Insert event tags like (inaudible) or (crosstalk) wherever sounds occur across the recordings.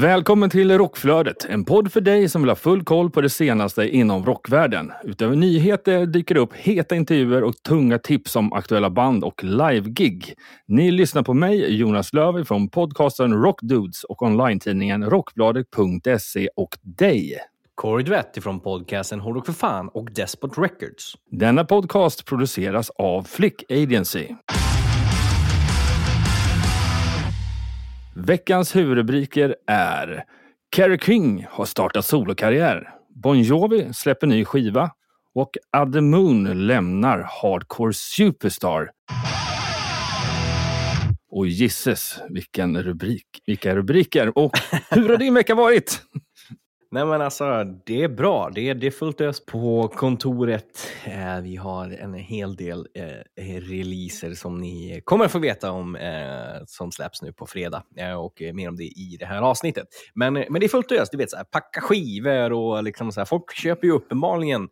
Välkommen till Rockflödet, en podd för dig som vill ha full koll på det senaste inom rockvärlden. Utöver nyheter dyker det upp heta intervjuer och tunga tips om aktuella band och live-gig. Ni lyssnar på mig, Jonas Löv från podcasten Rockdudes och online-tidningen rockbladet.se och dig. Corey Dwett från podcasten Hårdrock för fan och Despot Records. Denna podcast produceras av Flick Agency. Veckans huvudrubriker är Carrie King har startat solokarriär. Bon Jovi släpper ny skiva och Adde Moon lämnar Hardcore Superstar. Och gisses vilken rubrik, vilka rubriker! Och hur har din vecka varit? Nej men alltså, det är bra. Det är, det är fullt ös på kontoret. Eh, vi har en hel del eh, releaser som ni kommer få veta om eh, som släpps nu på fredag eh, och mer om det i det här avsnittet. Men, men det är fullt ös. Du vet, så här, packa skivor och liksom så här, folk köper ju uppenbarligen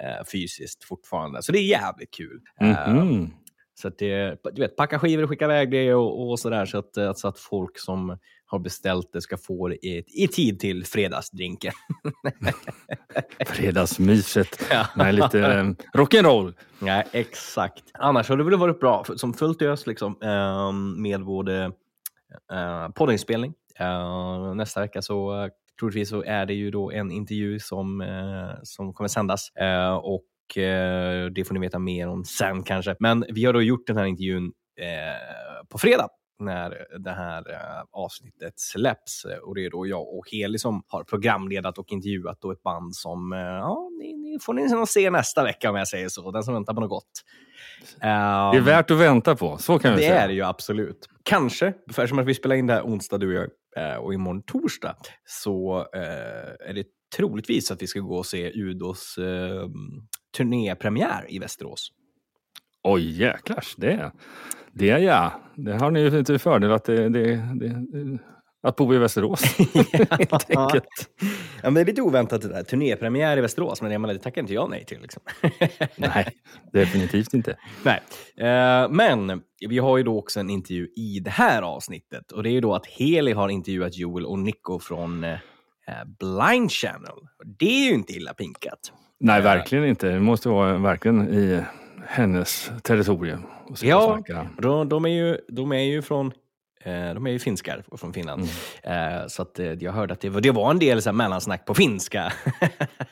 eh, fysiskt fortfarande, så det är jävligt kul. Mhm. Så att det, du vet, packa skivor och skicka iväg det och, och sådär så att, eh, så att folk som har beställt det ska få det i, i tid till fredagsdrinken. (laughs) Fredagsmyset (laughs) Ja. med lite eh, rock'n'roll. Nej, exakt. Annars har det väl varit bra, som fullt ös liksom, ehm, med både uh, poddinspelning. Eh, nästa vecka så uh, troligtvis så är det ju då en intervju som, eh, som kommer sändas. Eh, och eh, det får ni veta mer om sen kanske. Men vi har då gjort den här intervjun eh, på fredag när det här eh, avsnittet släpps. Eh, Och det är då jag och Heli som har programledat och intervjuat då ett band som eh, ja, ni, ni får ni se nästa vecka om jag säger så. Den som väntar på något gott. Det är värt att vänta på, så kan vi det säga. är det ju absolut. Kanske, för eftersom att vi spelar in det här onsdag du och jag och imorgon torsdag så är det troligtvis att vi ska gå och se Udos turnépremiär i Västerås. Oj jäklars, det, det ja. Det har ni ju till fördel att, det, det, det, att bo i Västerås. (laughs) Helt enkelt. Ja, men det är lite oväntat det där. Turnépremiär i Västerås, men jag menar, det tackar inte jag nej till. Liksom. (laughs) Nej, definitivt inte. Nej. Eh, men vi har ju då också en intervju i det här avsnittet och det är ju då att Heli har intervjuat Joel och Nico från eh, Blind Channel. Det är ju inte illa pinkat. Nej, verkligen inte. Det måste vara verkligen i hennes territorium. Och Ja, de, de, är ju, de är ju från eh, de är ju finskar och från Finland. Eh, så att, eh, jag hörde att det var, det var en del så här, mellansnack på finska.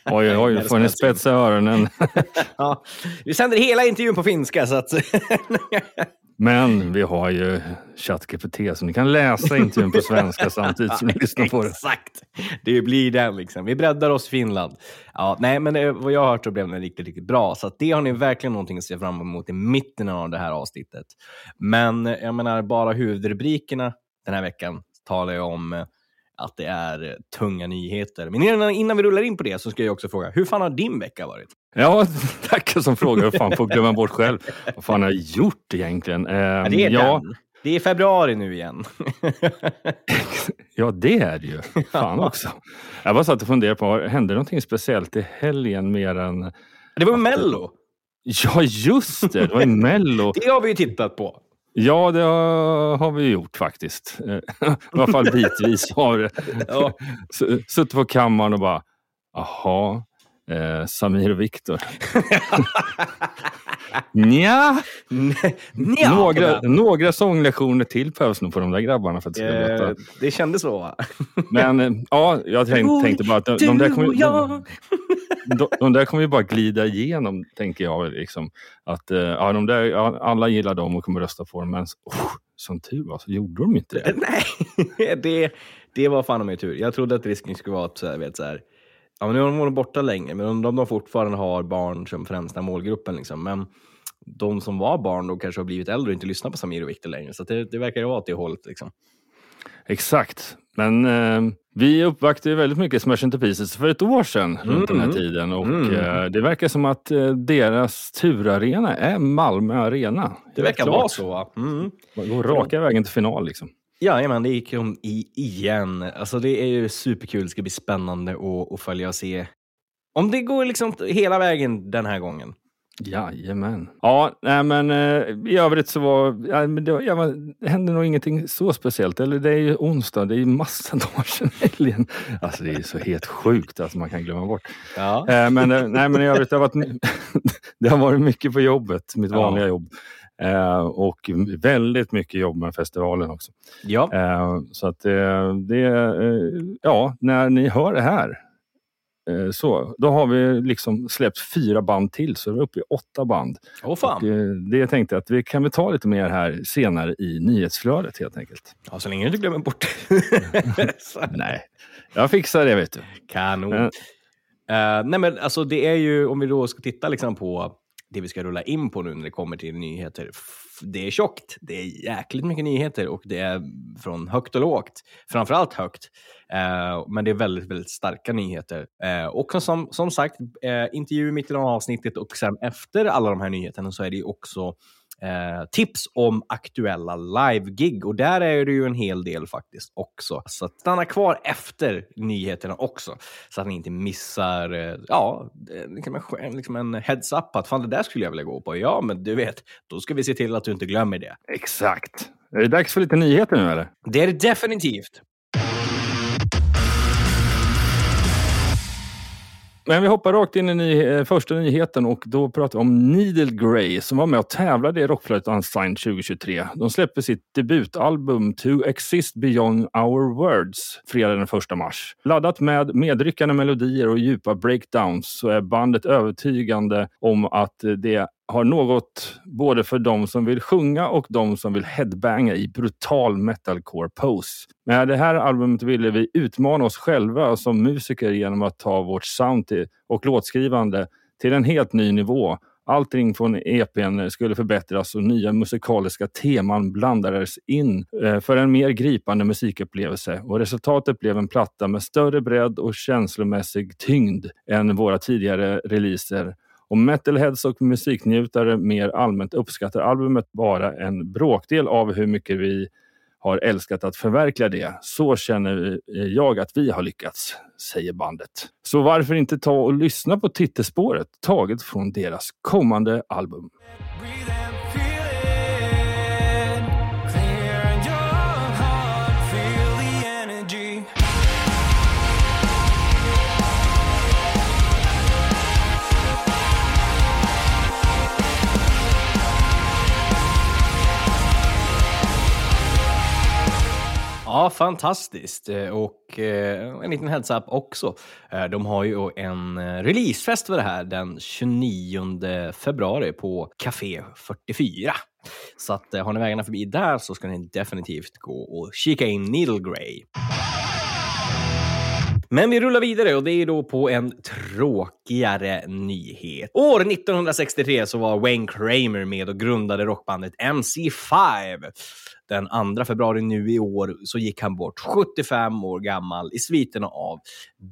Oj, oj, får ni spetsa öronen. (laughs) ja, vi sänder hela intervjun på finska. Så att, (laughs) Men vi har ju ChatGPT så ni kan läsa intervjun på svenska samtidigt som ni (laughs) lyssnar på det. Exakt. Det blir den liksom. Vi breddar oss Finland. Ja, nej, men eh, vad jag har hört så blev den riktigt, riktigt bra. Så det har ni verkligen någonting att se fram emot i mitten av det här avsnittet. Men eh, jag menar, bara huvudrubrikerna den här veckan talar jag om eh, att det är tunga nyheter. Men innan, innan vi rullar in på det så ska jag också fråga, hur fan har din vecka varit? Ja, (laughs) tackar som frågar. Fan får glömma bort själv. Vad fan har jag gjort egentligen? Eh, Ja, det är ja, den. Det är februari nu igen. (laughs) ja, det är det ju. Fan också. Jag bara satt och funderade på, hände någonting speciellt i helgen mer än... det var Mello. Ja, just det! Det var i (laughs) Mello. Det har vi ju tittat på. Ja, det har vi gjort faktiskt. I alla fall bitvis har. Ja. Suttit på kammaren och bara, aha, eh, Samir och Viktor. (laughs) Nja, Nja, några, några sånglektioner till behövs nog på de där grabbarna för att det ska bli Eh, det kändes så va? Men eh, ja, jag tänk, tänkte bara att de, de, där kommer, de, de, de där kommer ju bara glida igenom, tänker jag. Liksom. Att, eh, ja, de där, alla gillar dem och kommer rösta på dem, men oh, som tur var så gjorde de inte det. (laughs) Nej, det, det var fan mig tur. Jag trodde att risken skulle vara att så här, vet, så här, ja, men nu har de varit borta länge, men om de, de fortfarande har barn som främsta målgruppen. Liksom. Men de som var barn då kanske har blivit äldre och inte lyssnar på Samir och Viktor längre. Så det, det verkar ju vara åt det hållet. Liksom. Exakt. Men eh, vi uppvaktade ju väldigt mycket Smash Into Pieces för ett år sedan runt den här Mm. tiden och Mm. eh, det verkar som att eh, deras turarena är Malmö Arena. Det verkar vara så. va? Mm. Man går raka vägen till final liksom. Jajamän, det gick de i igen. Alltså det är ju superkul. Det ska bli spännande att, att följa och se om det går liksom hela vägen den här gången. Jajamän. Ja, nej men eh, i övrigt så var, ja, men det, ja, men det hände nog ingenting så speciellt. Eller det är ju onsdag, det är ju massa (laughs) dagar sedan helgen. Alltså det är ju så helt sjukt att man kan glömma bort. Ja. Eh, men, eh, nej, men i övrigt det har, varit, (laughs) det har varit mycket på jobbet, mitt Ja. vanliga jobb. Eh, och väldigt mycket jobb med festivalen också. ja. Eh, så att eh, det, eh, ja, när ni hör det här eh, så, då har vi liksom släppt fyra band till, så vi är uppe i åtta band. Åh fan. Och, eh, det jag tänkte att vi kan väl ta lite mer här senare i nyhetsflödet helt enkelt. Ja, så länge du inte glömmer bort Så- (laughs) Nej, jag fixar det vet du. Kanon. Nej men alltså det är ju, om vi då ska titta liksom på det vi ska rulla in på nu när det kommer till nyheter. Det är tjockt, det är jäkligt mycket nyheter och det är från högt och lågt. Framförallt högt. Eh, men det är väldigt, väldigt starka nyheter. Eh, och som, som sagt, eh, intervju mitt i avsnittet och sen efter alla de här nyheterna så är det också eh, tips om aktuella live-gig. Och där är det ju en hel del faktiskt också. Så stanna kvar efter nyheterna också. Så att ni inte missar, eh, ja, är liksom en, liksom en heads-up att fan det där skulle jag vilja gå på. Ja, men du vet, då ska vi se till att du inte glömmer det. Exakt. Är det dags för lite nyheter nu eller? Det är det definitivt. Men vi hoppar rakt in i ny, eh, första nyheten och då pratar vi om Needle Grey som var med och tävlade i Rockflödet Unsigned 2023. De släpper sitt debutalbum To Exist Beyond Our Words fredag den 1 mars. Laddat med medryckande melodier och djupa breakdowns så är bandet övertygande om att eh, det har något både för de som vill sjunga och de som vill headbanga i brutal metalcore pose. Med det här albumet ville vi utmana oss själva som musiker genom att ta vårt sound och låtskrivande till en helt ny nivå. Allting från EPn skulle förbättras och nya musikaliska teman blandades in eh, för en mer gripande musikupplevelse och resultatet blev en platta med större bredd och känslomässig tyngd än våra tidigare releaser. Om metalheads och musiknjutare mer allmänt uppskattar albumet bara en bråkdel av hur mycket vi har älskat att förverkliga det. Så känner jag att vi har lyckats, säger bandet. Så varför inte ta och lyssna på titelspåret taget från deras kommande album. Ja, fantastiskt. Eh, och eh, en liten heads-up också. Eh, de har ju en releasefest för det här den 29 februari på Café 44. Så att, har ni vägarna förbi där så ska ni definitivt gå och kika in Needle Grey. Men vi rullar vidare och det är då på en tråkigare nyhet. År 1963 så var Wayne Kramer med och grundade rockbandet MC5. Den 2 februari nu i år så gick han bort 75 år gammal i sviterna av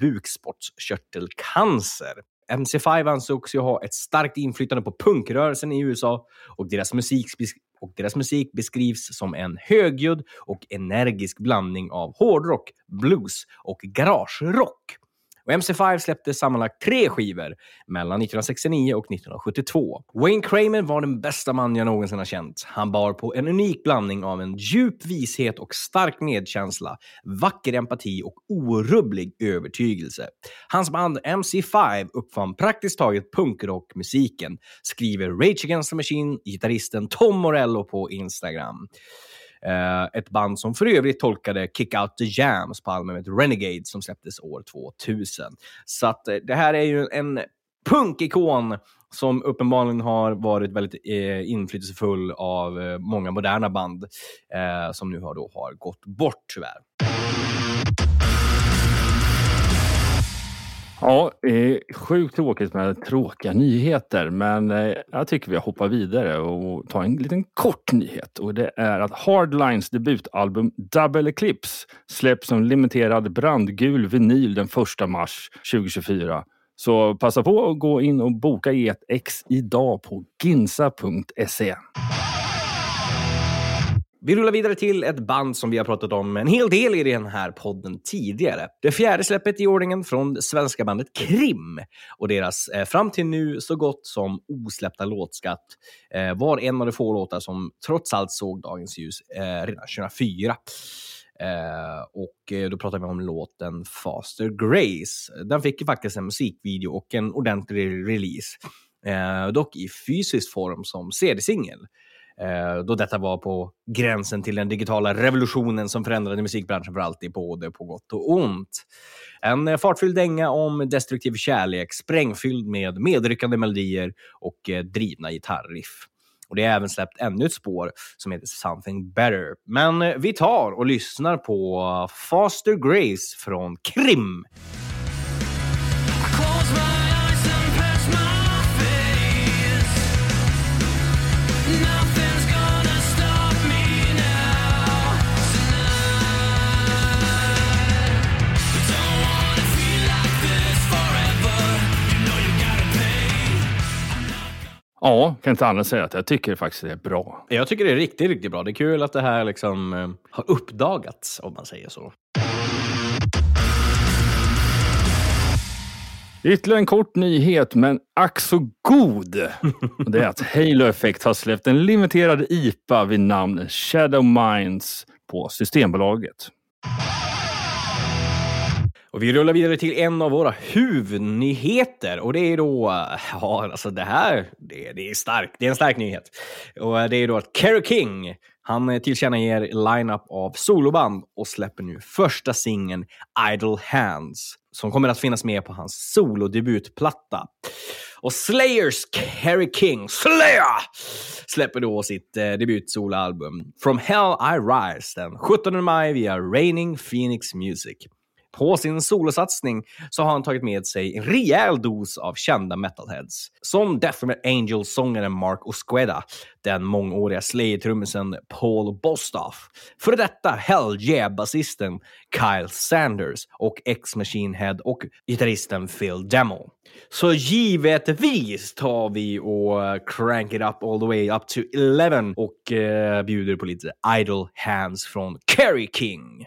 bukspottkörtelcancer. MC5 ansågs ju ha ett starkt inflytande på punkrörelsen i USA och deras musik och deras musik beskrivs som en högljudd och energisk blandning av hårdrock, blues och garagerock. Och MC5 släppte sammanlagt tre skivor mellan 1969 och 1972. Wayne Kramer var den bästa man jag någonsin har känt. Han bar på en unik blandning av en djup vishet och stark medkänsla, vacker empati och orubblig övertygelse. Hans band MC5 uppfann praktiskt taget punkrockmusiken, skriver Rage Against the Machine, gitarristen Tom Morello på Instagram. Eh, ett band som för övrigt tolkade Kick Out The Jams på albumet Renegade som släpptes år 2000. Så att, eh, det här är ju en punkikon som uppenbarligen har varit väldigt eh, inflytelsefull av eh, många moderna band eh, som nu har, då, har gått bort tyvärr. Ja, eh, sjukt tråkigt med tråkiga nyheter, men eh, jag tycker vi hoppar vidare och tar en liten kort nyhet. Och det är att Hardlines debutalbum Double Eclipse släpps som limiterad brandgul vinyl den 1 mars 2024. Så passa på att gå in och boka i ett ex idag på ginsa.se. Vi rullar vidare till ett band som vi har pratat om en hel del i den här podden tidigare. Det fjärde släppet i ordningen från svenska bandet Krim och deras eh, fram till nu så gott som osläppta låtskatt eh, var en av de få låtar som trots allt såg dagens ljus eh, redan 2004. Eh, och eh, då pratar vi om låten Faster Grace. Den fick ju faktiskt en musikvideo och en ordentlig release. Eh, dock i fysisk form som CD-singel. Eh, då detta var på gränsen till den digitala revolutionen som förändrade musikbranschen för alltid, både på gott och ont. En eh, fartfylld dänga om destruktiv kärlek, sprängfylld med medryckande melodier och eh, drivna gitarriff. Och det är även släppt ännu ett spår som heter Something Better. Men eh, vi tar och lyssnar på eh, Faster Grace från Krim. Ja, kan inte annat säga att jag tycker faktiskt det är bra. Jag tycker det är riktigt, riktigt bra. Det är kul att det här liksom eh, har uppdagats, om man säger så. Ytterligare en kort nyhet, men ack så god. (laughs) Och det är att Halo Effect har släppt en limiterad IPA vid namn Shadow Minds på Systembolaget. Och vi rullar vidare till en av våra huvudnyheter och det är då, ja alltså det här, det, det är starkt, det är en stark nyhet. Och det är då att Kerry King, han tillkännager line-up av soloband och släpper nu första singeln Idle Hands som kommer att finnas med på hans solodebutplatta. Och Slayers Kerry King, Slayer, släpper då sitt eh, debutsoloalbum From Hell I Rise den 17 maj via Raining Phoenix Music. På sin solosatsning så har han tagit med sig en rejäl dos av kända metalheads. Som Death Angel-sångaren Mark Osqueda, den mångåriga Slayer-trummisen Paul Bostoff, för detta Hell Yeah-basisten Kyle Sanders och ex-Machine Head och gitarristen Phil Demo. Så givetvis tar vi och crank it up all the way up to 11 och eh, bjuder på lite Idle Hands från Kerry King.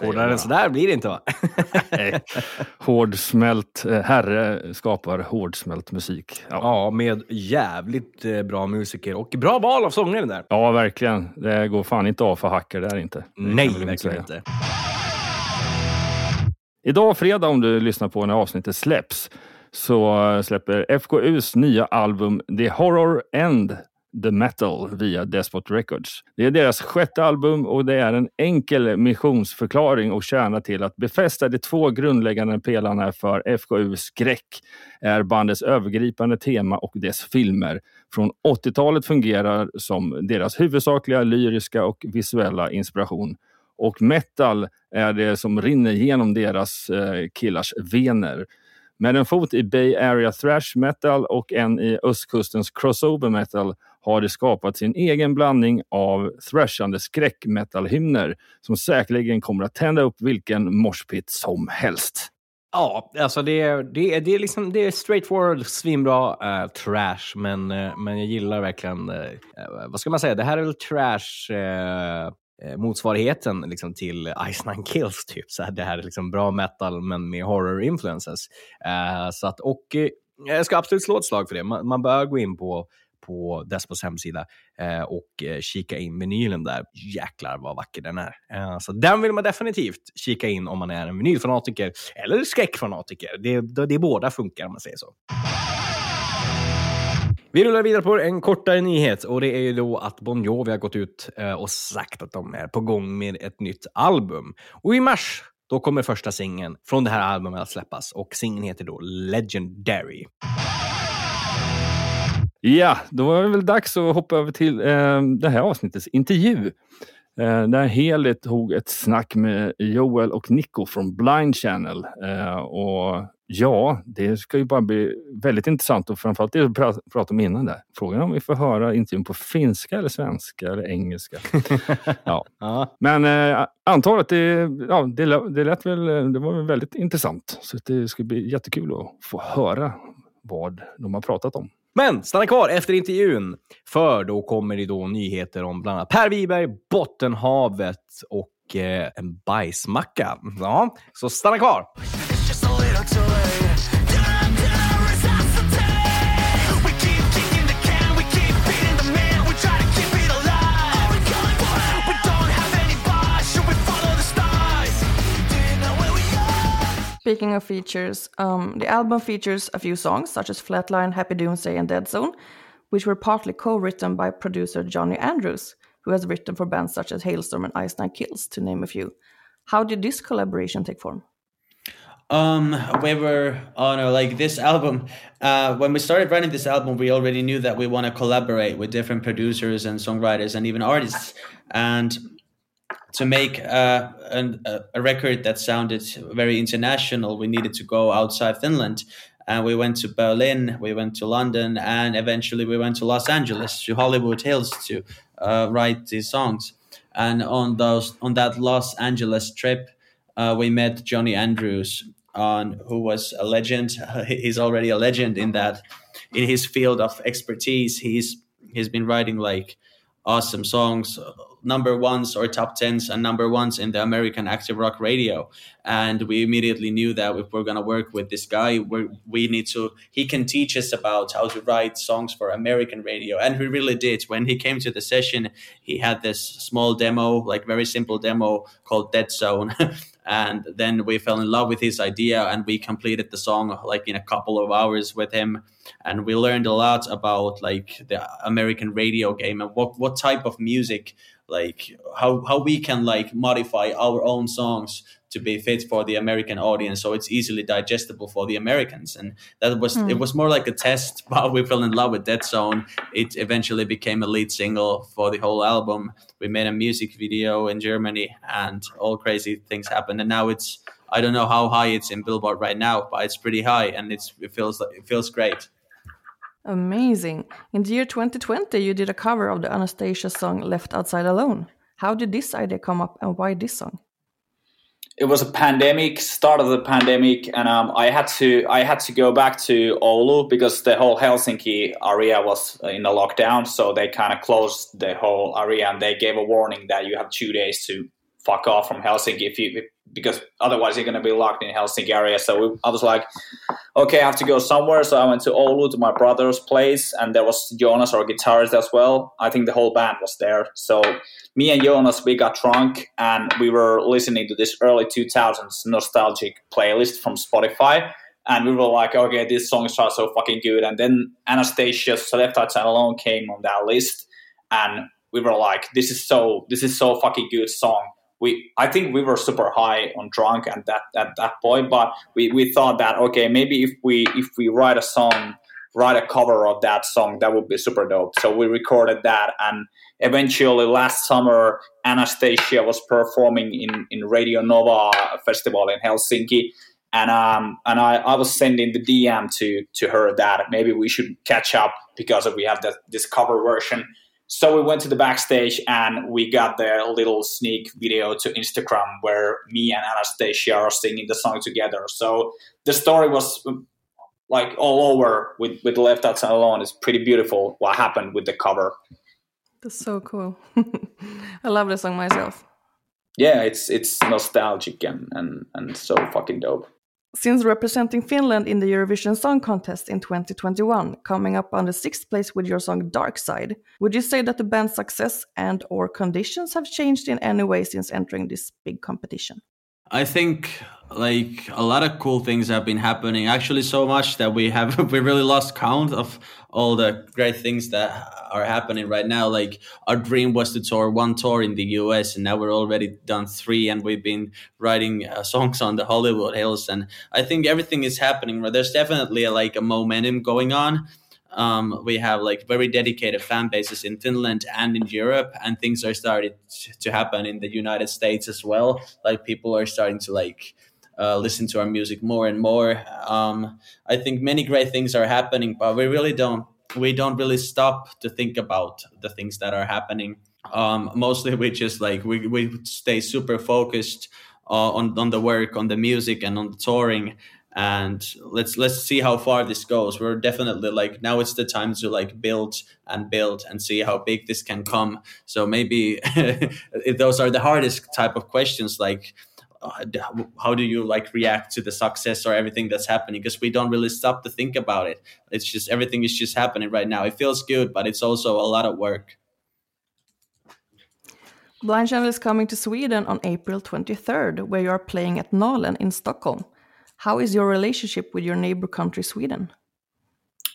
Hårdare än sådär blir det inte va? (laughs) Hårdsmält eh, herre skapar hårdsmält musik. Ja. ja, med jävligt eh, bra musiker och bra val av sångare där. ja, verkligen. Det går fan inte av för hacker där inte. Det Nej, verkligen säga. inte. Idag fredag, om du lyssnar på när avsnittet släpps, så släpper FKUs nya album The Horror End The Metal via Despot Records. Det är deras sjätte album och det är en enkel missionsförklaring och tjänar till att befästa de två grundläggande pelarna för FKU Skräck är bandets övergripande tema och dess filmer. Från 80-talet fungerar som deras huvudsakliga lyriska och visuella inspiration. Och metal är det som rinner genom deras eh, killars vener. Med en fot i Bay Area thrash metal och en i östkustens crossover metal har de skapat sin egen blandning av thrashande skräckmetallhymner som säkerligen kommer att tända upp vilken morspit som helst. Ja, alltså det är, det är, det är, liksom, det är straightforward, svinbra uh, trash, men, uh, men jag gillar verkligen, Uh, vad ska man säga, det här är väl trash-motsvarigheten liksom, till Ice Nine Kills. Typ. Så här, det här är liksom bra metal, men med horror influences. Så att, och jag ska absolut slå ett slag för det. Man, man bör gå in på på Despos hemsida eh, och eh, kika in vinylen där. Jäklar vad vacker den är. Eh, så den vill man definitivt kika in om man är en vinylfanatiker eller skräckfanatiker. Det, det, det båda funkar om man säger så. Vi rullar vidare på en kortare nyhet och det är ju då att Bon Jovi har gått ut eh, och sagt att de är på gång med ett nytt album. Och i mars då kommer första singeln från det här albumet att släppas och singeln heter då Legendary. Ja, då var det väl dags att hoppa över till eh, det här avsnittets intervju. Eh, där Heli tog ett snack med Joel och Nico från Blind Channel. Eh, och ja, det ska ju bara bli väldigt intressant och framförallt det vi pra- pratade om innan där. Frågan är om vi får höra intervjun på finska eller svenska eller engelska. (laughs) ja. Ja. Men eh, antar att det, ja, det, det lät väl, det var väl väldigt intressant. Så det ska bli jättekul att få höra vad de har pratat om. Men stanna kvar efter intervjun, för då kommer det då nyheter om bland annat Per Wiberg, Bottenhavet och eh, en bajsmacka. Ja, så stanna kvar! Speaking of features, um, the album features a few songs such as Flatline, Happy Doomsday, and Dead Zone, which were partly co-written by producer Johnny Andrews, who has written for bands such as Hailstorm and Ice Nine Kills, to name a few. How did this collaboration take form? Um, we were on a, like this album. Uh, when we started writing this album, we already knew that we want to collaborate with different producers and songwriters and even artists, and to make uh, an, a, record that sounded very international, we needed to go outside Finland. And we went to Berlin, we went to London, and eventually we went to Los Angeles, to Hollywood Hills, to uh, write these songs. And on those, on that Los Angeles trip, uh, we met Johnny Andrews, on who was a legend. (laughs) He's already a legend in that, in his field of expertise. He's he's been writing like awesome songs, number ones or top tens and number ones in the American active rock radio. And we immediately knew that if we're gonna work with this guy, we we need to. He can teach us about how to write songs for American radio, and we really did. When he came to the session, he had this small demo, like very simple demo called Dead Zone. (laughs) and then we fell in love with his idea and we completed the song like in a couple of hours with him. And we learned a lot about like the american radio game and what what type of music like how how we can like modify our own songs to be fit for the american audience so it's easily digestible for the americans and that was it hmm. was more like a test (laughs) but we fell in love with dead zone it eventually became a lead single for the whole album we made a music video in germany and all crazy things happened and now it's i don't know how high it's in billboard right now but it's pretty high and it's it feels like it feels great Amazing. In the year 2020, you did a cover of the Anastasia song Left Outside Alone. How did this idea come up and why this song? It was a pandemic start of the pandemic and um, i had to i had to go back to oulu because the whole helsinki area was in a lockdown so they kind of closed the whole area and they gave a warning that you have two days to fuck off from helsinki if you because otherwise you're going to be locked in helsinki area so we, i was like okay i have to go somewhere so i went to oulu to my brother's place and there was jonas our guitarist as well i think the whole band was there so me and Jonas, we got drunk and we were listening to this early 2000s nostalgic playlist from Spotify. And we were like, okay, these songs are so fucking good. And then Anastasia's Left Outside Alone came on that list. And we were like, this is so, this is so fucking good song. We, I think we were super high on drunk at that, at that point, but we, we thought that, okay, maybe if we, if we write a song, write a cover of that song, that would be super dope. So we recorded that and eventually last summer anastasia was performing in, in radio nova festival in helsinki and um and I, I was sending the dm to to her that maybe we should catch up because we have the, this cover version so we went to the backstage and we got the little sneak video to instagram where me and anastasia are singing the song together so the story was um, like all over with with left outside alone it's pretty beautiful what happened with the cover That's so cool. (laughs) I love the song myself. yeah, it's it's nostalgic and and and so fucking dope. Since representing Finland in the Eurovision Song Contest in 2021, coming up on the sixth place with your song Dark Side, would you say that the band's success and or conditions have changed in any way since entering this big competition? I think like a lot of cool things have been happening. Actually, so much that we have (laughs) we really lost count of all the great things that are happening right now. Like our dream was to tour one tour in the U.S. and now we're already done three, and we've been writing uh, songs on the Hollywood Hills. And I think everything is happening. There's definitely like a momentum going on. Um, we have like very dedicated fan bases in Finland and in Europe, and things are starting to happen in the United States as well. Like people are starting to like uh, listen to our music more and more. Um, I think many great things are happening, but we really don't we don't really stop to think about the things that are happening. Um, mostly we just like we, we stay super focused uh, on on the work, on the music, and on the touring. And let's let's see how far this goes. We're definitely like now it's the time to like build and build and see how big this can come. So maybe (laughs) those are the hardest type of questions, like how do you like react to the success or everything that's happening because we don't really stop to think about it it's just everything is just happening right now it feels good but it's also a lot of work Blind Channel is coming to Sweden on April 23rd, where you are playing at Nalen in Stockholm. How is your relationship with your neighbor country, Sweden?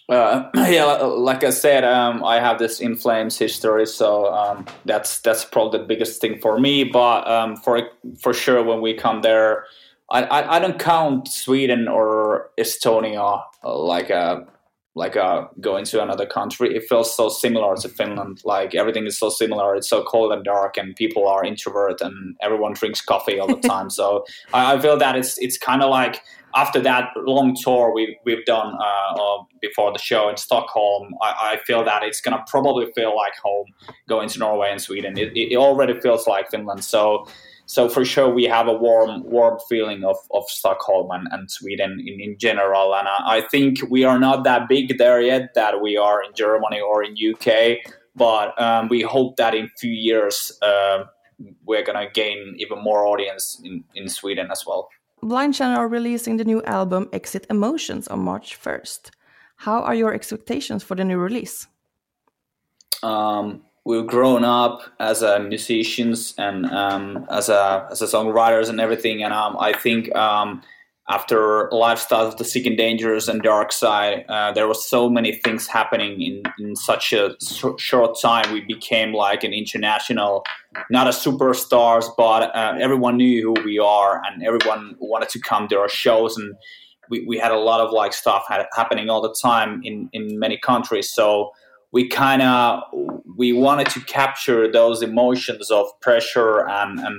Uh, (clears throat) yeah, like I said, um, I have this in flames history, so um, that's that's probably the biggest thing for me. But um, for for sure, when we come there, I, I, I don't count Sweden or Estonia uh, like a like a going to another country. It feels so similar to Finland. Like everything is so similar. It's so cold and dark, and people are introvert, and everyone drinks coffee all the (laughs) time. so I, I feel that it's it's kind of like after that long tour we, we've done uh, uh, before the show in Stockholm, I, I, feel that it's gonna probably feel like home going to Norway and Sweden. It, it already feels like Finland. So, so for sure we have a warm, warm feeling of, of Stockholm and, and Sweden in, in general. And I, I think we are not that big there yet that we are in Germany or in UK, but um, we hope that in few years uh, we're gonna gain even more audience in, in Sweden as well. Blind Channel are releasing the new album Exit Emotions on March 1st. How are your expectations for the new release? Um, we've grown up as a musicians and um, as a as a songwriters and everything, and um, I think um, after lifestyle of the sick and dangerous and dark side, uh, there was so many things happening in, in such a sh- short time. We became like an international, not a superstars, but uh, everyone knew who we are, and everyone wanted to come to our shows, and we, we had a lot of like stuff ha- happening all the time in in many countries. So we kind of we wanted to capture those emotions of pressure and and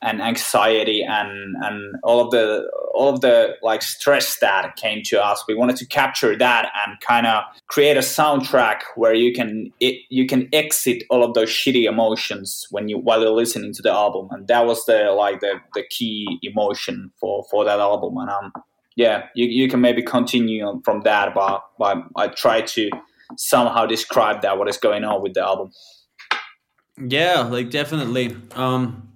and anxiety and and all of the all of the like stress that came to us. We wanted to capture that and kind of create a soundtrack where you can it, you can exit all of those shitty emotions when you while you're listening to the album. And that was the like the the key emotion for for that album. And um yeah you, you can maybe continue from that but but i try to somehow describe that what is going on with the album yeah like definitely um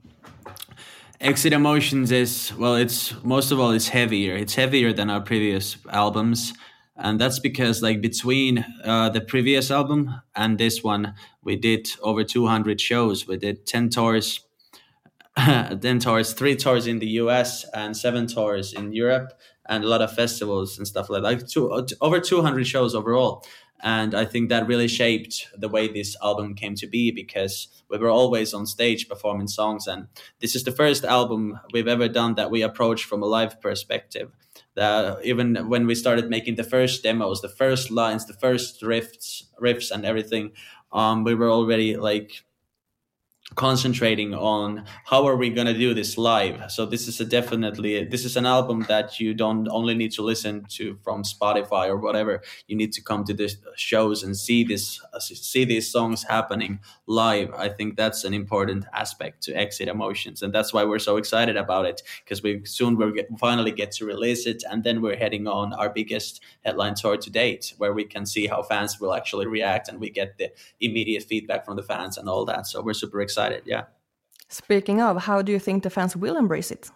Exit Emotions is well, it's most of all it's heavier. It's heavier than our previous albums, and that's because like between uh, the previous album and this one, we did over 200 shows. We did 10 tours, (laughs) 10 tours, three tours in the U.S. and seven tours in Europe, and a lot of festivals and stuff like that. Like two, over 200 shows overall. And I think that really shaped the way this album came to be because we were always on stage performing songs. And this is the first album we've ever done that we approach from a live perspective. That even when we started making the first demos, the first lines, the first riffs, riffs and everything, um, we were already like concentrating on how are we going to do this live. So this is a definitely this is an album that you don't only need to listen to from spotify or whatever. You need to come to the shows and see this see these songs happening live. I think that's an important aspect to exit emotions and that's why we're so excited about it because we soon we'll finally get to release it and then we're heading on our biggest headline tour to date where we can see how fans will actually react and we get the immediate feedback from the fans and all that. So we're super excited yeah Speaking of, how do you think the fans will embrace it?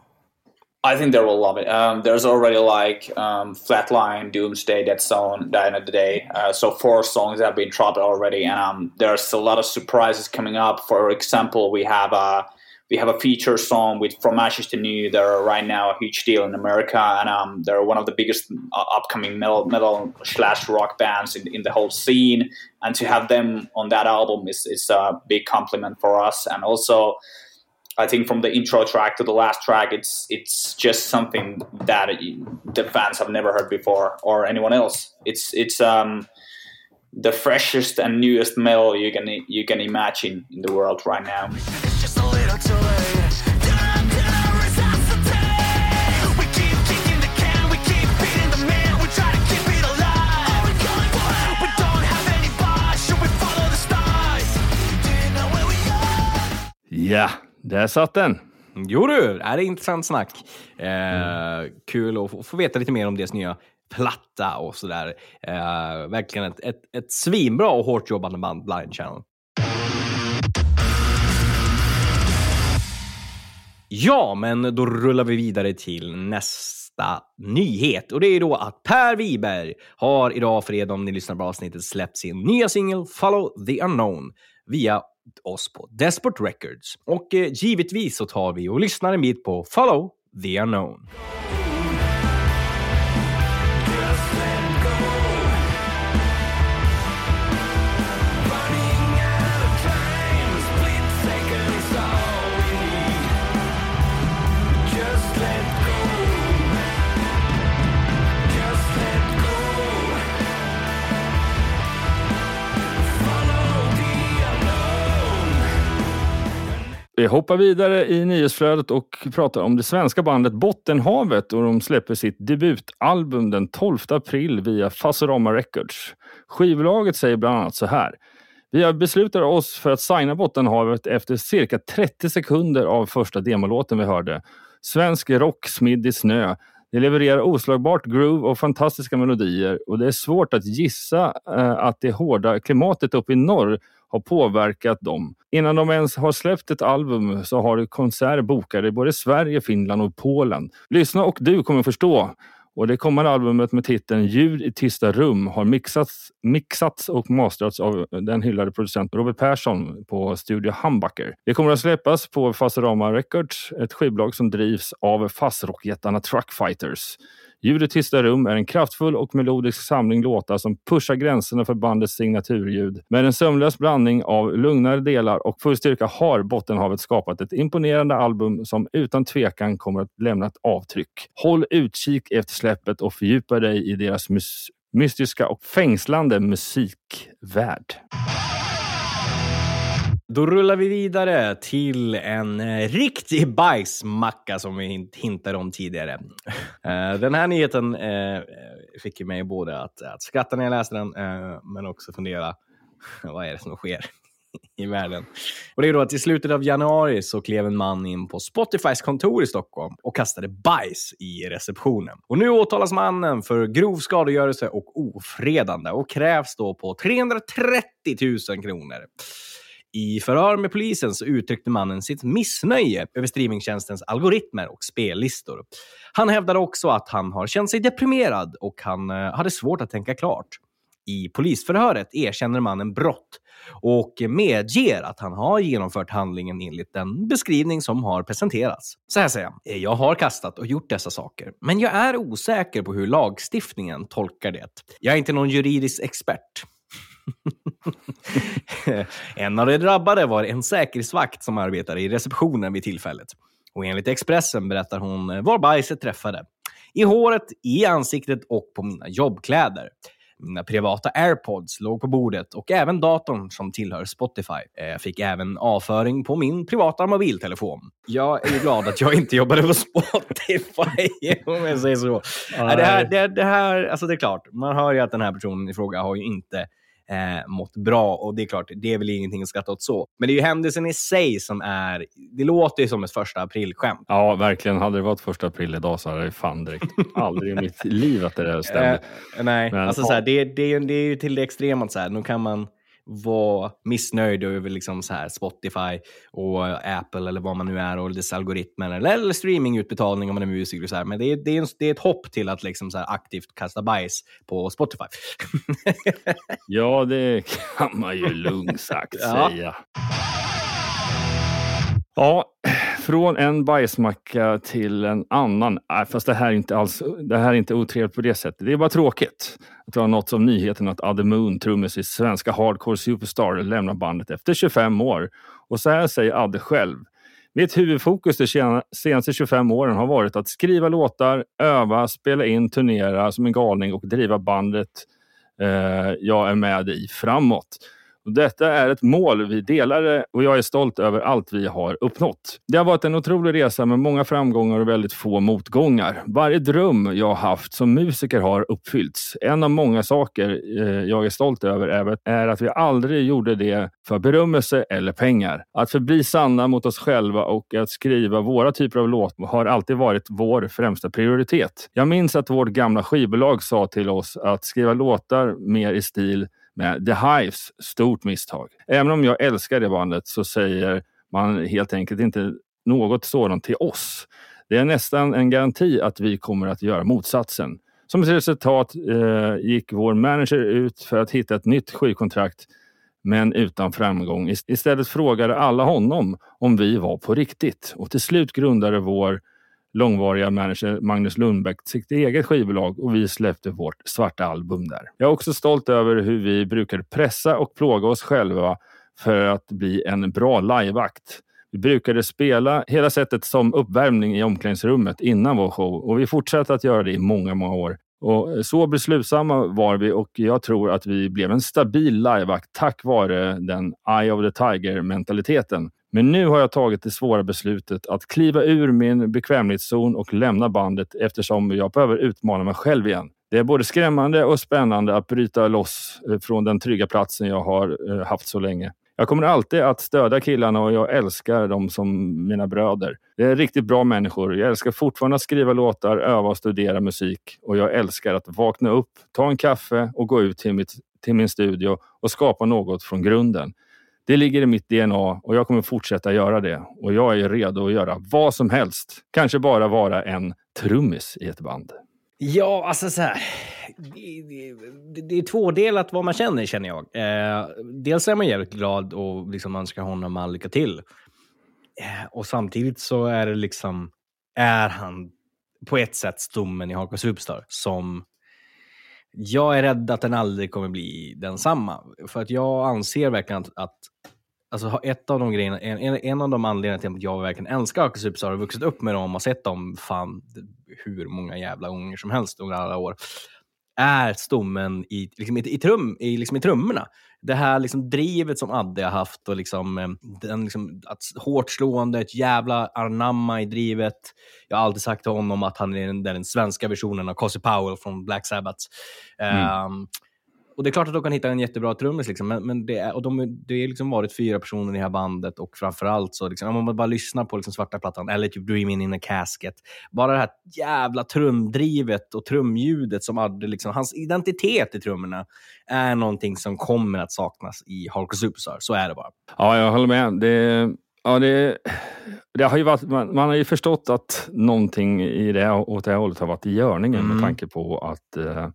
I think they will love it. Um, there's already like um, Flatline, Doomsday, Dead Zone, Die of the Day. Uh, so four songs have been dropped already, and um, there's a lot of surprises coming up. For example, we have uh, we have a feature song with From Ashes to New. They're right now a huge deal in America, and um, they're one of the biggest uh, upcoming metal, metal slash rock bands in, in the whole scene. And to have them on that album is, is a big compliment for us. And also, I think from the intro track to the last track, it's it's just something that the fans have never heard before or anyone else. It's it's um, the freshest and newest metal you can you can imagine in the world right now. Ja, där satt den. Jo du, det är intressant snack. Eh, Kul att få, veta lite mer om deras nya platta och sådär. Eh, verkligen ett, ett, ett svinbra och hårt jobbande band, Blind Channel. Ja, men då rullar vi vidare till nästa nyhet. Och det är då att Per Wiberg har idag, för er om ni lyssnar på avsnittet, släppt sin nya singel Follow the Unknown via oss på Desperate Records. Och eh, givetvis så tar vi och lyssnar en bit på Follow the Unknown. Vi hoppar vidare i nyhetsflödet och pratar om det svenska bandet Bottenhavet och de släpper sitt debutalbum den 12 april via Fasorama Records. Skivbolaget säger bland annat så här. Vi har beslutat oss för att signa Bottenhavet efter cirka 30 sekunder av första demolåten vi hörde. Svensk rock smidd i snö. Ni levererar oslagbart groove och fantastiska melodier och det är svårt att gissa eh, att det hårda klimatet uppe i norr har påverkat dem. Innan de ens har släppt ett album så har du konserter bokade i både Sverige, Finland och Polen. Lyssna och du kommer förstå. Och det kommande albumet med titeln Ljud i tysta rum har mixats, mixats och masterats av den hyllade producenten Robert Persson på Studio Humbucker. Det kommer att släppas på Fasorama Records, ett skivbolag som drivs av fazrockjättarna Truckfighters. Ljud i tysta rum är en kraftfull och melodisk samling låtar som pushar gränserna för bandets signaturljud. Med en sömlös blandning av lugnare delar och full styrka har Bottenhavet skapat ett imponerande album som utan tvekan kommer att lämna ett avtryck. Håll utkik efter släppet och fördjupa dig i deras mystiska och fängslande musikvärld. Då rullar vi vidare till en eh, riktig bajsmacka som vi hintade om tidigare. Eh, den här nyheten eh, fick mig både att, att skratta när jag läste den, men också fundera, (laughs) vad är det som sker (laughs) i världen? Och det är då att i slutet av januari så klev en man in på Spotifys kontor i Stockholm och kastade bajs i receptionen. Och nu åtalas mannen för grov skadegörelse och ofredande och krävs då på 330 000 kronor. I förhör med polisen så uttryckte mannen sitt missnöje över streamingtjänstens algoritmer och spellistor. Han hävdade också att han har känt sig deprimerad och han eh, hade svårt att tänka klart. I polisförhöret erkänner mannen brott och medger att han har genomfört handlingen enligt den beskrivning som har presenterats. Så här säger han. Eh, jag har kastat och gjort dessa saker, men jag är osäker på hur lagstiftningen tolkar det. Jag är inte någon juridisk expert. (laughs) en av de drabbade var en säkerhetsvakt som arbetade i receptionen vid tillfället. Och enligt Expressen berättar hon var bajset träffade. I håret, i ansiktet och på mina jobbkläder. Mina privata airpods låg på bordet och även datorn som tillhör Spotify. Eh, Jag fick även avföring på min privata mobiltelefon. Jag är glad att jag inte jobbade på Spotify, (laughs) om jag säger så. Det, här, det, det här, alltså det är klart, man hör ju att den här personen i fråga har ju inte eh, mått bra. Och det är klart, det är väl ingenting att skratta åt så. Men det är ju händelsen i sig som är... Det låter ju som ett första aprilskämt. Ja, verkligen. Hade det varit första april idag så hade jag fan direkt aldrig i mitt liv att det där (laughs) stämde. Eh, nej, Men, alltså ja. så här, det, det, det är ju till det extrema. Så här, nu kan man vara missnöjd över liksom så här Spotify och Apple eller vad man nu är och dess algoritmer eller, eller streamingutbetalning om man är musiker. Och så här. Men det är, det, är en, det är ett hopp till att liksom så aktivt kasta bajs på Spotify. (laughs) Ja, det kan man ju lugnt sagt Ja. säga. Ja, (clears throat) Från en bajsmacka till en annan. Nej, fast det här är inte alls det här är inte otrevligt på det sättet. Det är bara tråkigt att det har något som nyheten att Adde Moon, trummis i svenska Hardcore Superstar, lämnar bandet efter 25 år. Och så här säger Adde själv. Mitt huvudfokus de senaste 25 åren har varit att skriva låtar, öva, spela in, turnera som en galning och driva bandet eh, jag är med i framåt. Detta är ett mål vi delade eh, och jag är stolt över allt vi har uppnått. Det har varit en otrolig resa med många framgångar och väldigt få motgångar. Varje dröm jag haft som musiker har uppfyllts. En av många saker eh, jag är stolt över är- är att vi aldrig gjorde det för berömmelse eller pengar. Att förbli sanna mot oss själva och att skriva våra typer av låtar har alltid varit vår främsta prioritet. Jag minns att vårt gamla skivbolag sa till oss att skriva låtar mer i stil med The Hives. Stort misstag. Även om jag älskar det bandet så säger man helt enkelt inte något sådant till oss. Det är nästan en garanti att vi kommer att göra motsatsen. Som ett resultat eh, gick vår manager ut för att hitta ett nytt skivkontrakt men utan framgång. Istället frågade alla honom om vi var på riktigt och till slut grundade vår långvariga manager Magnus Lundbäck sitt eget skivbolag och vi släppte vårt svarta album där. Jag är också stolt över hur vi brukade pressa och plåga oss själva för att bli en bra liveakt. Vi brukade spela hela sättet som uppvärmning i omklädningsrummet innan vår show och vi fortsatte att göra det i många, många år. Och så beslutsamma var vi och jag tror att vi blev en stabil liveakt tack vare den Eye of the Tiger-mentaliteten. Men nu har jag tagit det svåra beslutet att kliva ur min bekvämlighetszon och lämna bandet eftersom jag behöver utmana mig själv igen. Det är både skrämmande och spännande att bryta loss eh, från den trygga platsen jag har eh, haft så länge. Jag kommer alltid att stödja killarna och jag älskar dem som mina bröder. Det är riktigt bra människor. Jag älskar fortfarande att skriva låtar, öva och studera musik. Och jag älskar att vakna upp, ta en kaffe och gå ut till, mitt, till min studio och skapa något från grunden. Det ligger i mitt DNA och jag kommer fortsätta göra det. Och jag är redo att göra vad som helst. Kanske bara vara en trummis i ett band. Ja, alltså så här. Det, det, är tvådelat vad man känner, känner jag. Eh, dels är man jävligt glad och liksom önskar honom all lycka till. Eh, och samtidigt så är det liksom, är han på ett sätt stommen i Haka Superstar som jag är rädd att den aldrig kommer bli densamma. För att jag anser verkligen att, att alltså, ett av de grejerna, en, en, en av de anledningarna till att jag verkligen älskar Hardcore Superstar och vuxit upp med dem och sett dem fan hur många jävla gånger som helst under alla år, är stommen i, liksom, i, i, trum, i, liksom, i trummorna. Det här liksom, drivet som Adde har haft och liksom, eh, den, liksom, att hårt slående, ett jävla anamma i drivet. Jag har alltid sagt till honom att han är den, den svenska versionen av Cozy Powell från Black Sabbath. Ehm, och det är klart att de kan hitta en jättebra trummis, liksom, men, men det, är, och de, det har liksom varit fyra personer i det här bandet och framförallt så, liksom, om man bara lyssnar på liksom, svarta plattan eller typ Dreaming in a Casket, bara det här jävla trumdrivet och trumljudet som hade, liksom, hans identitet i trummorna är någonting som kommer att saknas i Hardcore Superstar. Så är det bara. Ja, jag håller med. Det, ja, det, det har ju varit, man, man har ju förstått att någonting i det, åt det här hållet har varit i görningen Mm. med tanke på att eh,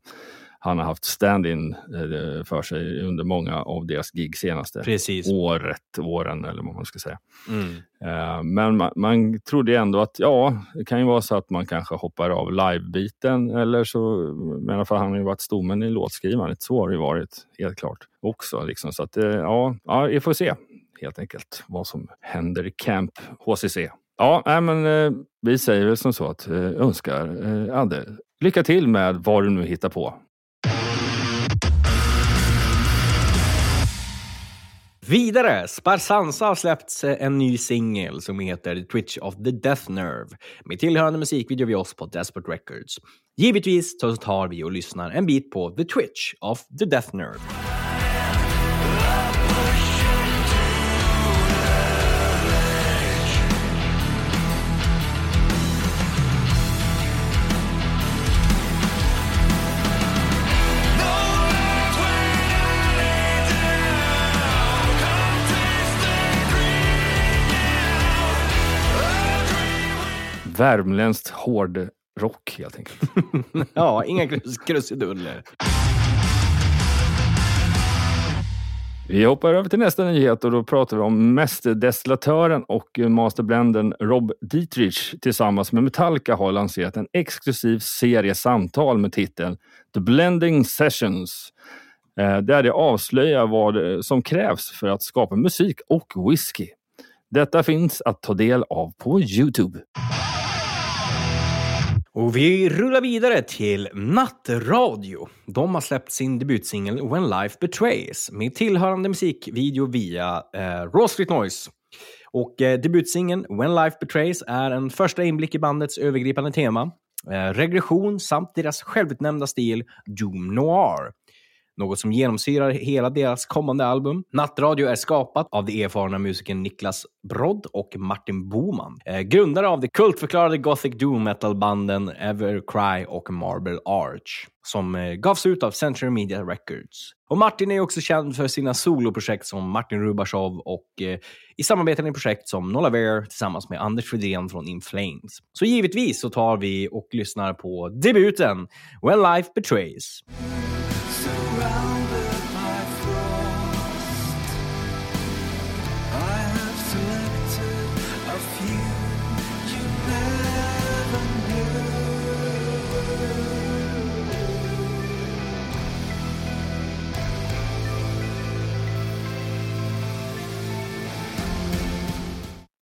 han har haft stand-in eh, för sig under många av deras gig senaste Precis. året, åren eller vad man ska säga. Mm. Eh, Men man, man trodde ändå att ja, det kan ju vara så att man kanske hoppar av live-biten eller så, men i alla fall han har ju varit stommen i låtskrivandet. Så har det ju varit helt klart också. Liksom. Så att eh, ja, ja, vi får se helt enkelt vad som händer i Camp HCC. Ja, nej, men eh, vi säger väl som så att eh, önskar eh, Adde lycka till med vad du nu hittar på. Vidare, Sparsansa har släppt eh, en ny singel som heter The Twitch of the Death Nerve med tillhörande musikvideo vid oss på Desperate Records. Givetvis så tar vi och lyssnar en bit på The Twitch of the Death Nerve. Värmländskt hårdrock helt enkelt. (laughs) ja, inga krus- krusiduller. Vi hoppar över till nästa nyhet och då pratar vi om mästerdestillatören och masterblenden Rob Dietrich tillsammans med Metallica har lanserat en exklusiv serie samtal med titeln The Blending Sessions. eh, Där det avslöjar vad eh, som krävs för att skapa musik och whisky. Detta finns att ta del av på Youtube. Och vi rullar vidare till Nattradio. De har släppt sin debutsingel When Life Betrays med tillhörande musikvideo via eh, Raw Street Noise. Och eh, debutsingeln When Life Betrays är en första inblick i bandets övergripande tema, eh, regression samt deras självutnämnda stil Doom Noir. Något som genomsyrar hela deras kommande album. Nattradio är skapat av de erfarna musikern Niklas Brodd och Martin Boman. Eh, grundare av de kultförklarade gothic doom metal-banden Evercry och Marble Arch. Som eh, gavs ut av Century Media Records. Och Martin är också känd för sina soloprojekt som Martin Rubashov och eh, i samarbeten i projekt som Nolla Bear tillsammans med Anders Fridén från In Flames. Så givetvis så tar vi och lyssnar på debuten When Life Betrays.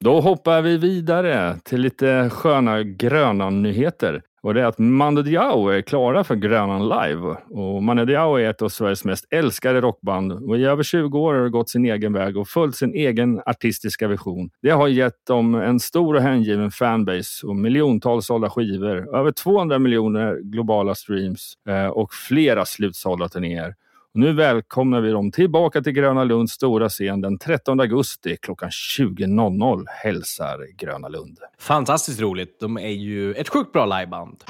Då hoppar vi vidare till lite sköna gröna nyheter. Och det är att Mando Diao är klara för Grönan Live. Och Mando Diao är ett av Sveriges mest älskade rockband och i över 20 år har det gått sin egen väg och följt sin egen artistiska vision. Det har gett dem en stor och hängiven fanbase och miljontals sålda skivor, över 200 miljoner globala streams eh, och flera slutsålda turnéer. Och nu välkomnar vi dem tillbaka till Gröna Lunds stora scen den 13 augusti klockan 20.00 hälsar Gröna Lund. Fantastiskt roligt. De är ju ett sjukt bra liveband.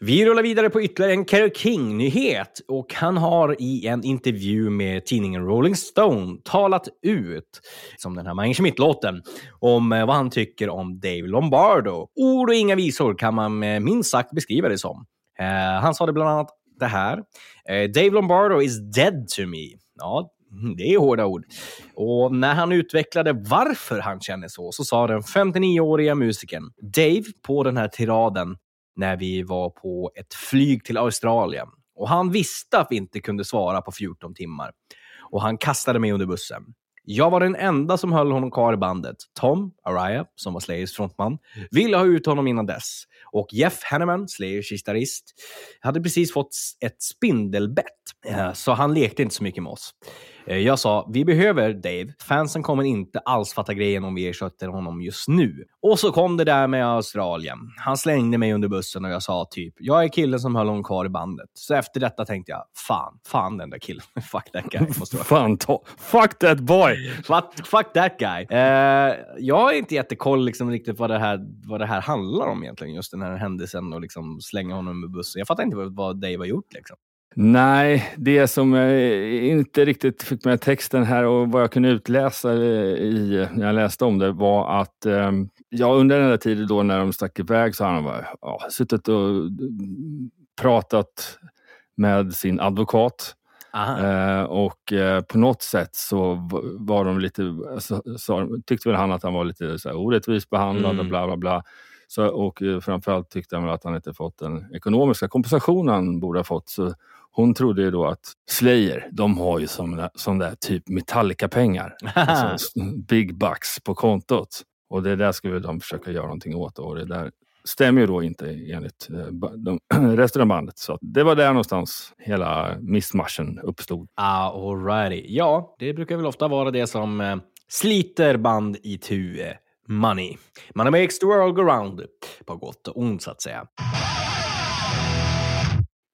Vi rullar vidare på ytterligare en Kerry King-nyhet och han har i en intervju med tidningen Rolling Stone talat ut, som den här Mange Schmidt-låten, om eh, vad han tycker om Dave Lombardo. Ord och inga visor kan man eh, minst sagt beskriva det som. Eh, han sa det bland annat det här. Eh, Dave Lombardo is dead to me. Ja, (laughs) det är hårda ord. Och när han utvecklade varför han känner så, så sa den 59-åriga musikern Dave på den här tiraden när vi var på ett flyg till Australien. Och han visste att vi inte kunde svara på 14 timmar. Och han kastade mig under bussen. Jag var den enda som höll honom kvar i bandet. Tom Araya, som var Slayers frontman, ville ha ut honom innan dess. Och Jeff Hanneman, Slayers gitarrist, hade precis fått ett spindelbett. Eh, så han lekte inte så mycket med oss. Eh, Jag sa, vi behöver Dave. Fansen kommer inte alls fatta grejen om vi ersätter honom just nu. Och så kom det där med Australien. Han slängde mig under bussen och jag sa typ, jag är killen som höll honom kvar i bandet. Så efter detta tänkte jag, fan, fan den där killen. (laughs) Fuck that guy. Måste Fan, ta, fuck that boy! Fuck, fuck that guy. Eh, jag har inte jättekoll liksom riktigt vad det, här, vad det här handlar om egentligen. Just den här händelsen och liksom slänga honom med bussen. Jag fattar inte vad, vad Dave har gjort. Liksom. Nej, det som inte riktigt fick med texten här och vad jag kunde utläsa eh, i, när jag läste om det var att eh, ja, under den där tiden då när de stack iväg så har han bara, ja, suttit och pratat med sin advokat. Eh, och eh, på något sätt så var de lite, så, så, tyckte väl han att han var lite så här, orättvist behandlad Mm. och bla bla bla. Så, och eh, framförallt tyckte han att han inte fått den ekonomiska kompensation han borde ha fått. Så hon trodde ju då att Slayer, de har ju som, som där typ Metallica-pengar. (laughs) alltså, big bucks på kontot. Och det där skulle de försöka göra någonting åt. Och det där stämmer ju då inte enligt eh, de, (clears throat) resten av bandet. Så det var där någonstans hela missmatchen uppstod. Ah, alrighty. Ja, det brukar väl ofta vara det som eh, sliter band i tu. Money. Money makes the world go round. På gott och ont så att säga.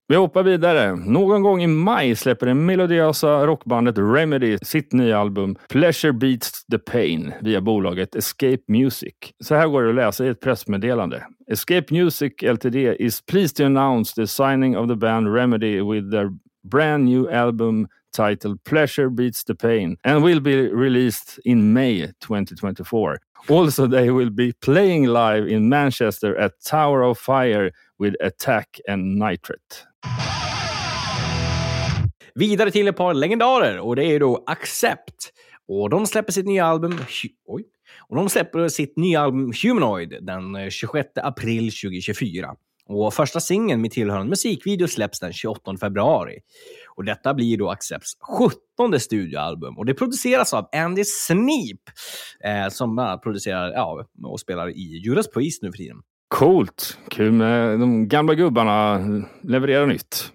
Vi hoppar vidare. Någon gång i maj släpper det melodiösa rockbandet Remedy sitt nya album Pleasure Beats the Pain via bolaget Escape Music. Så här går det att läsa i ett pressmeddelande. Escape Music Ltd is pleased to announce the signing of the band Remedy with their brand new album titled Pleasure Beats the Pain and will be released in May 2024. Also, they will be playing live in Manchester at Tower of Fire with Attack and Nitrate. vidare till ett par legendarer och det är då Accept. Och de släpper sitt nya album... Oj. Och de släpper sitt nya album Humanoid den eh, 26 april 2024. Och första singeln med tillhörande musikvideo släpps den 28 februari. Och detta blir då Accepts 17 studioalbum och det produceras av Andy Sneap eh, som bland annat producerar ja, och spelar i Judas Priest nu för tiden. Coolt! Kul med de gamla gubbarna levererar nytt.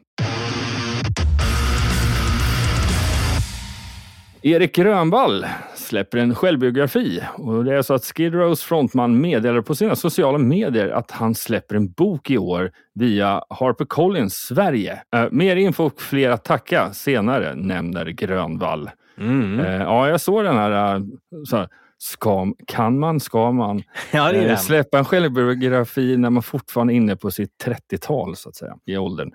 Erik Grönvall släpper en självbiografi och det är så att Skid Rows frontman meddelar på sina sociala medier att han släpper en bok i år via HarperCollins Sverige. Eh, mer info och fler att tacka senare, nämner Grönvall. Mm. Eh, ja, jag såg den här, eh, så här ska, kan man, ska man (laughs) Ja, eh, släppa en självbiografi när man fortfarande är inne på sitt 30-tal så att säga, i åldern?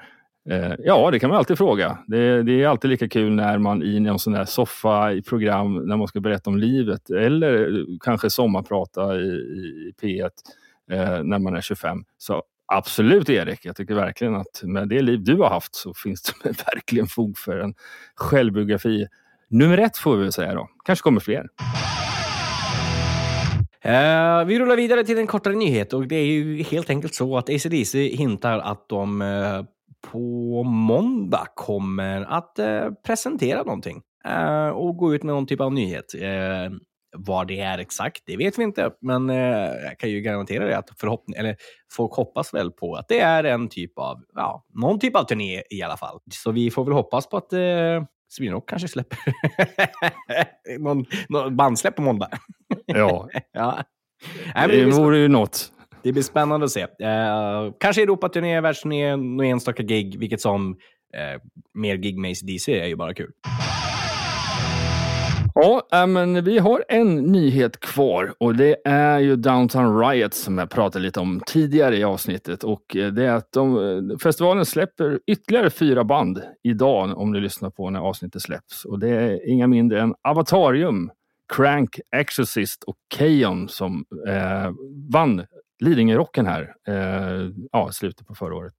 Eh, ja, det kan man alltid fråga. Det, det är alltid lika kul när man i någon sån där soffa i program när man ska berätta om livet eller kanske sommarprata i, i P1 eh, när man är 25. Så absolut Erik, jag tycker verkligen att med det liv du har haft så finns det (laughs) verkligen fog för en självbiografi. Nummer ett får vi väl säga då. Kanske kommer fler. Uh, vi rullar vidare till en kortare nyhet och det är ju helt enkelt så att ACDC hintar att de uh, på måndag kommer att eh, presentera någonting eh, och gå ut med någon typ av nyhet. Eh, vad det är exakt, det vet vi inte, men eh, jag kan ju garantera det att förhoppning, eller folk hoppas väl på att det är en typ av, ja, någon typ av turné i alla fall. Så vi får väl hoppas på att eh, Sweden kanske släpper (laughs) någon, någon bandsläpp på måndag. Ja, (laughs) ja. Nej, det, vore ju något det blir spännande att se. Eh, kanske Europaturné, världsturné, några enstaka gig, vilket som eh, mer gig med DC är ju bara kul. Ja, eh, men vi har en nyhet kvar och det är ju Downtown Riot som jag pratade lite om tidigare i avsnittet. Och eh, det är att de, eh, festivalen släpper ytterligare fyra band idag om du lyssnar på när avsnittet släpps. Och det är inga mindre än Avatarium, Crank, Exorcist och Keon som eh, vann Lidingörocken här eh, ja, slutet på förra året.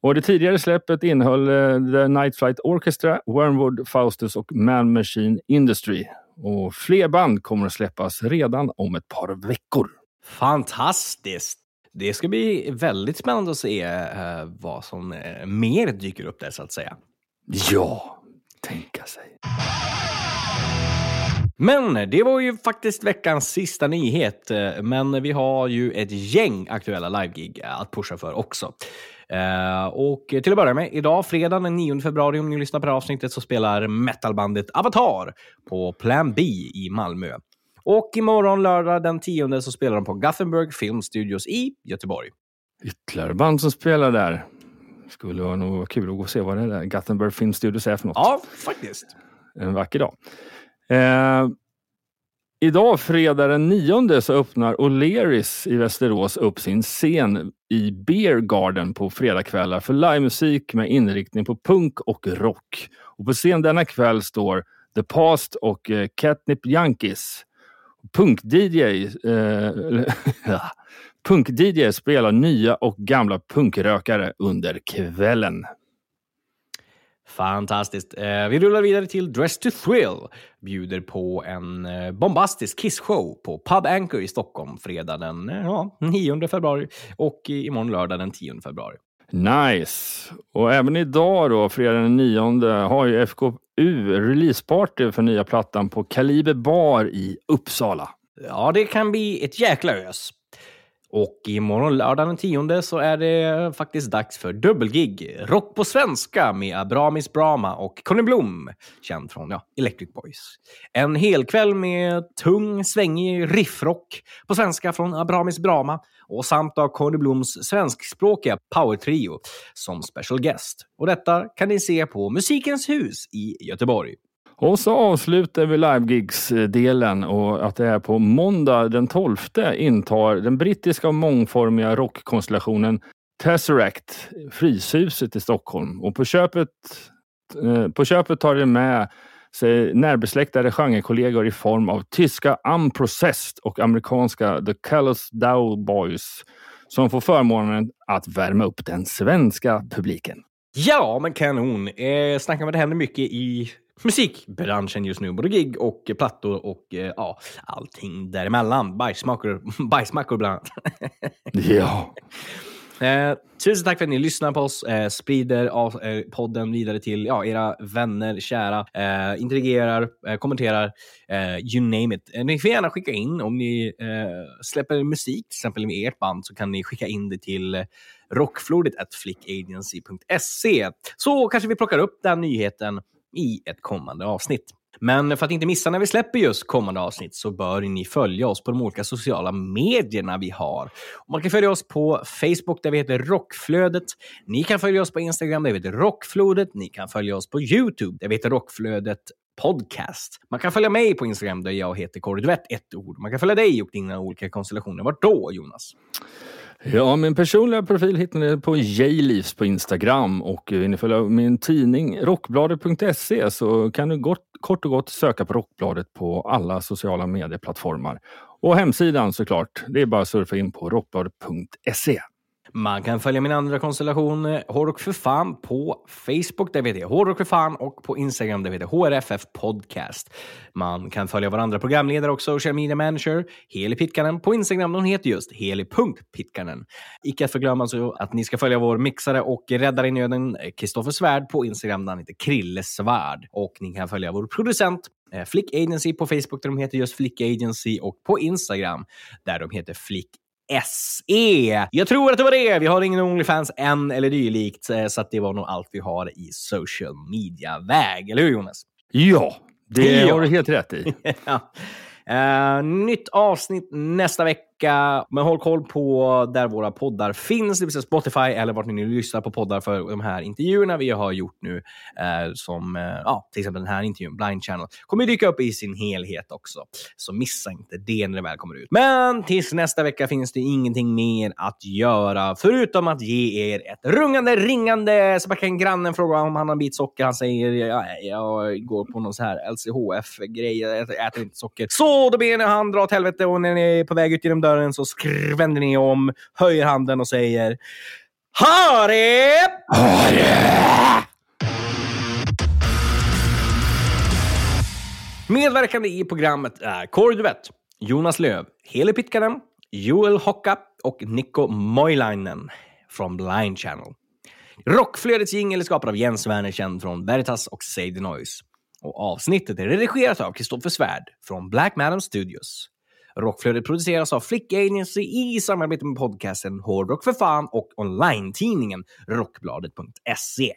Och det tidigare släppet innehöll eh, The Night Flight Orchestra, Wormwood, Faustus och Man Machine Industry. Och fler band kommer att släppas redan om ett par veckor. Fantastiskt! Det ska bli väldigt spännande att se eh, vad som eh, mer dyker upp där så att säga. Ja, tänka sig. Men det var ju faktiskt veckans sista nyhet. eh, Men vi har ju ett gäng aktuella livegig att pusha för också. Eh, och till att börja med, idag fredag den 9 februari, om ni lyssnar på det här avsnittet, så spelar metalbandet Avatar på Plan B i Malmö. Och imorgon lördag den 10 så spelar de på Gothenburg Film Studios i Göteborg. Ytterligare band som spelar där. Skulle vara nog kul att gå och se vad det där Gothenburg Film Studios är för något. Ja, faktiskt. En vacker dag. Eh, idag, fredag den 9, så öppnar O'Learys i Västerås upp sin scen i Beer Garden på fredagskvällar för livemusik med inriktning på punk och rock. Och på scen denna kväll står The Past och eh, Catnip Yankees. Punk-DJ eh, (laughs) Punk-DJ spelar nya och gamla punkrökare under kvällen. Fantastiskt. Eh, vi rullar vidare till Dress to Thrill. Bjuder på en eh, bombastisk kissshow på Pub Anchor i Stockholm fredag den eh, ja, 9 februari och i- imorgon lördag den 10 februari. Nice! Och även idag då, fredag den 9, har ju FKU releaseparty för nya plattan på Kaliber Bar i Uppsala. Ja, det kan bli ett jäkla ös. Och imorgon lördag den 10 så är det faktiskt dags för dubbelgig. Rock på svenska med Abramis Brama och Conny Blom, känd från ja, Electric Boys. En helkväll med tung, svängig riffrock på svenska från Abramis Brama. och samt av Conny Bloms svenskspråkiga powertrio som special guest. Och detta kan ni se på Musikens hus i Göteborg. Och så avslutar vi livegigs-delen och att det är på måndag den 12 intar den brittiska mångformiga rockkonstellationen Tesseract Fryshuset i Stockholm. Och på köpet, eh, på köpet tar det med sig närbesläktade genrekollegor i form av tyska Unprocessed och amerikanska The Callous Dow Boys som får förmånen att värma upp den svenska publiken. Ja, men kanon. Eh, snackar om att det händer mycket i musikbranschen just nu. Både gig och plattor och eh, ja, allting däremellan. Bajsmackor, (laughs) bajsmackor bland annat. Ja. (laughs) Eh, tusen tack för att ni lyssnar på oss, eh, sprider av, eh, podden vidare till ja, era vänner, kära, eh, interagerar, eh, kommenterar, eh, you name it. Ni får gärna skicka in om ni släpper musik, till exempel med ert band, så kan ni skicka in det till eh, rockflodet.flickagency.se. Så kanske vi plockar upp den nyheten i ett kommande avsnitt. Men för att inte missa när vi släpper just kommande avsnitt så bör ni följa oss på de olika sociala medierna vi har. Man kan följa oss på Facebook där vi heter Rockflödet. Ni kan följa oss på Instagram där vi heter Rockflodet. Ni kan följa oss på YouTube där vi heter Rockflödet podcast. Man kan följa mig på Instagram där jag heter Kåre ett ord. Man kan följa dig och dina olika konstellationer. Vart då, Jonas? Ja, min personliga profil hittar ni på Jleaves på Instagram och eh, vill ni följa min tidning rockbladet.se så kan du gott, kort och gott söka på Rockbladet på alla sociala medieplattformar. Och hemsidan såklart, det är bara att surfa in på rockbladet.se. Man kan följa min andra konstellation, eh, Hårdrock för fan, på Facebook där vi heter Hårdrock för fan och på Instagram där vi heter HRFF Podcast. Man kan följa vår andra programledare och social media manager, Heli Pitkanen, på Instagram. Hon heter just heli.pitkanen. Icke att förglömma så att ni ska följa vår mixare och räddare i nöden, eh, Kristoffer Svärd, på Instagram där han heter Krille Svärd. Och ni kan följa vår producent eh, Flick Agency på Facebook där de heter just Flick Agency och på Instagram där de heter Flick SE. Jag tror att det var det. Vi har ingen Onlyfans än eller dylikt, eh, så det var nog allt vi har i social media-väg. Eller hur Jonas? Ja, det Ja. har du helt rätt i. (laughs) ja. Eh, nytt avsnitt nästa vecka. Men håll koll på där våra poddar finns, det vill säga Spotify eller vart ni nu lyssnar på poddar för de här intervjuerna vi har gjort nu. Eh, som eh, ja, till exempel den här intervjun, Blind Channel, kommer dyka upp i sin helhet också. Så missa inte det när det väl kommer ut. Men tills nästa vecka finns det ingenting mer att göra förutom att ge er ett rungande, ringande. Så kan grannen fråga om han har en bit socker. Han säger ja, jag går på någon så här LCHF-grej. Jag äter inte socker. Så då ber ni han dra åt helvete och när ni är på väg ut genom dörren så vänder ni om, höjer handen och säger Ha det! Medverkande i programmet är Kåre Duvett, Jonas Löv, Heli Pitkanen, Joel Hocka och Nico Moilainen från Blind Channel. Rockflödets jingel är skapad av Jens Werner, känd från Veritas och Save the Noise. Och avsnittet är redigerat av Kristoffer Svärd från Black Madam Studios. Rockflödet produceras av Flick Agency i samarbete med podcasten Hårdrock för fan och online-tidningen Rockbladet.se.